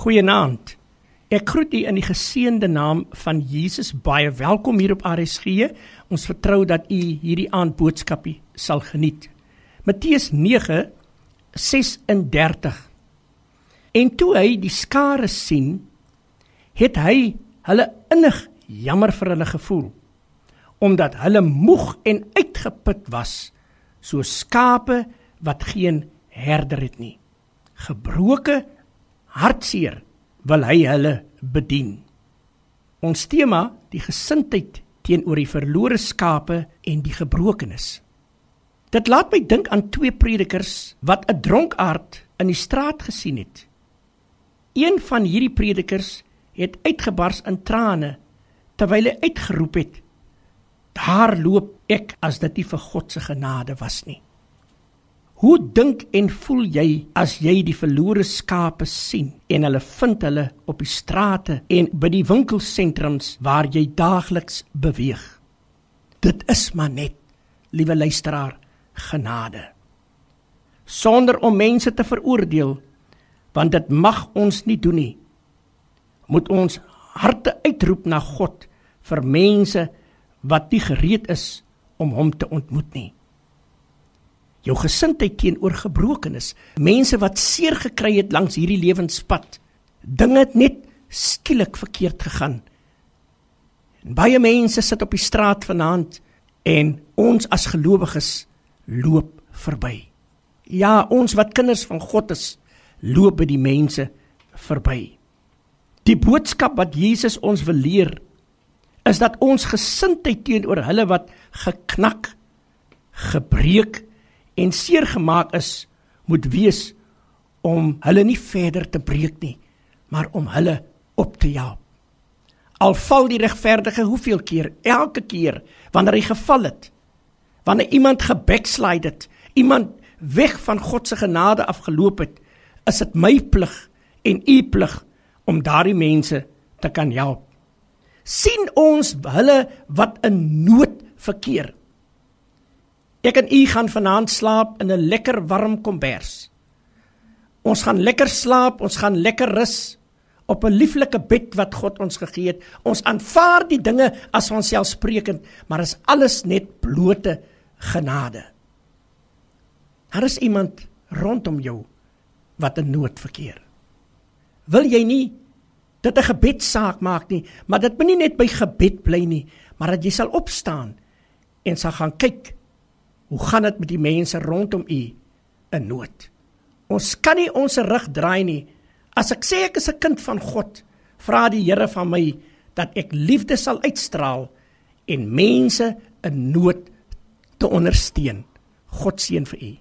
Goeienaand. Ek groet u in die geseënde naam van Jesus. Baie welkom hier op RSG. Ons vertrou dat u hierdie aand boodskapie sal geniet. Matteus 9:36. En toe hy die skare sien, het hy hulle innig jammer vir hulle gevoel omdat hulle moeg en uitgeput was so skape wat geen herder het nie. Gebroke hartseer wil hy hulle bedien. Ons tema, die gesindheid teenoor die verlore skape en die gebrokenis. Dit laat my dink aan twee predikers wat 'n dronkaard in die straat gesien het. Een van hierdie predikers het uitgebars in trane terwyl hy uitgeroep het: "Daar loop ek as dit nie vir God se genade was nie." Hoe dink en voel jy as jy die verlore skape sien en hulle vind hulle op die strate en by die winkelsentrums waar jy daagliks beweeg? Dit is maar net, liewe luisteraar, genade. Sonder om mense te veroordeel, want dit mag ons nie doen nie. Moet ons harte uitroep na God vir mense wat nie gereed is om hom te ontmoet nie jou gesindheid teenoor gebrokenis, mense wat seer gekry het langs hierdie lewenspad. Dinge het net skielik verkeerd gegaan. En baie mense sit op die straat vanaand en ons as gelowiges loop verby. Ja, ons wat kinders van God is, loop by die mense verby. Die boodskap wat Jesus ons wil leer is dat ons gesindheid teenoor hulle wat geknak, gebreek en seer gemaak is, moet wees om hulle nie verder te breek nie, maar om hulle op te help. Al val die regverdige hoeveel keer, elke keer wanneer hy geval het, wanneer iemand gebackslide het, iemand weg van God se genade afgeloop het, is dit my plig en u plig om daardie mense te kan help. sien ons hulle wat in nood verkeer Ek en u gaan vanaand slaap in 'n lekker warm kombers. Ons gaan lekker slaap, ons gaan lekker rus op 'n lieflike bed wat God ons gegee het. Ons aanvaar die dinge as vanselfsprekend, maar is alles net blote genade. Daar is iemand rondom jou wat in nood verkeer. Wil jy nie dit 'n gebedsaak maak nie, maar dit moet nie net by gebed bly nie, maar dat jy sal opstaan en sal gaan kyk Hoe gaan dit met die mense rondom u in nood? Ons kan nie ons rug draai nie. As ek sê ek is 'n kind van God, vra die Here van my dat ek liefde sal uitstraal en mense in nood te ondersteun. God seën vir u.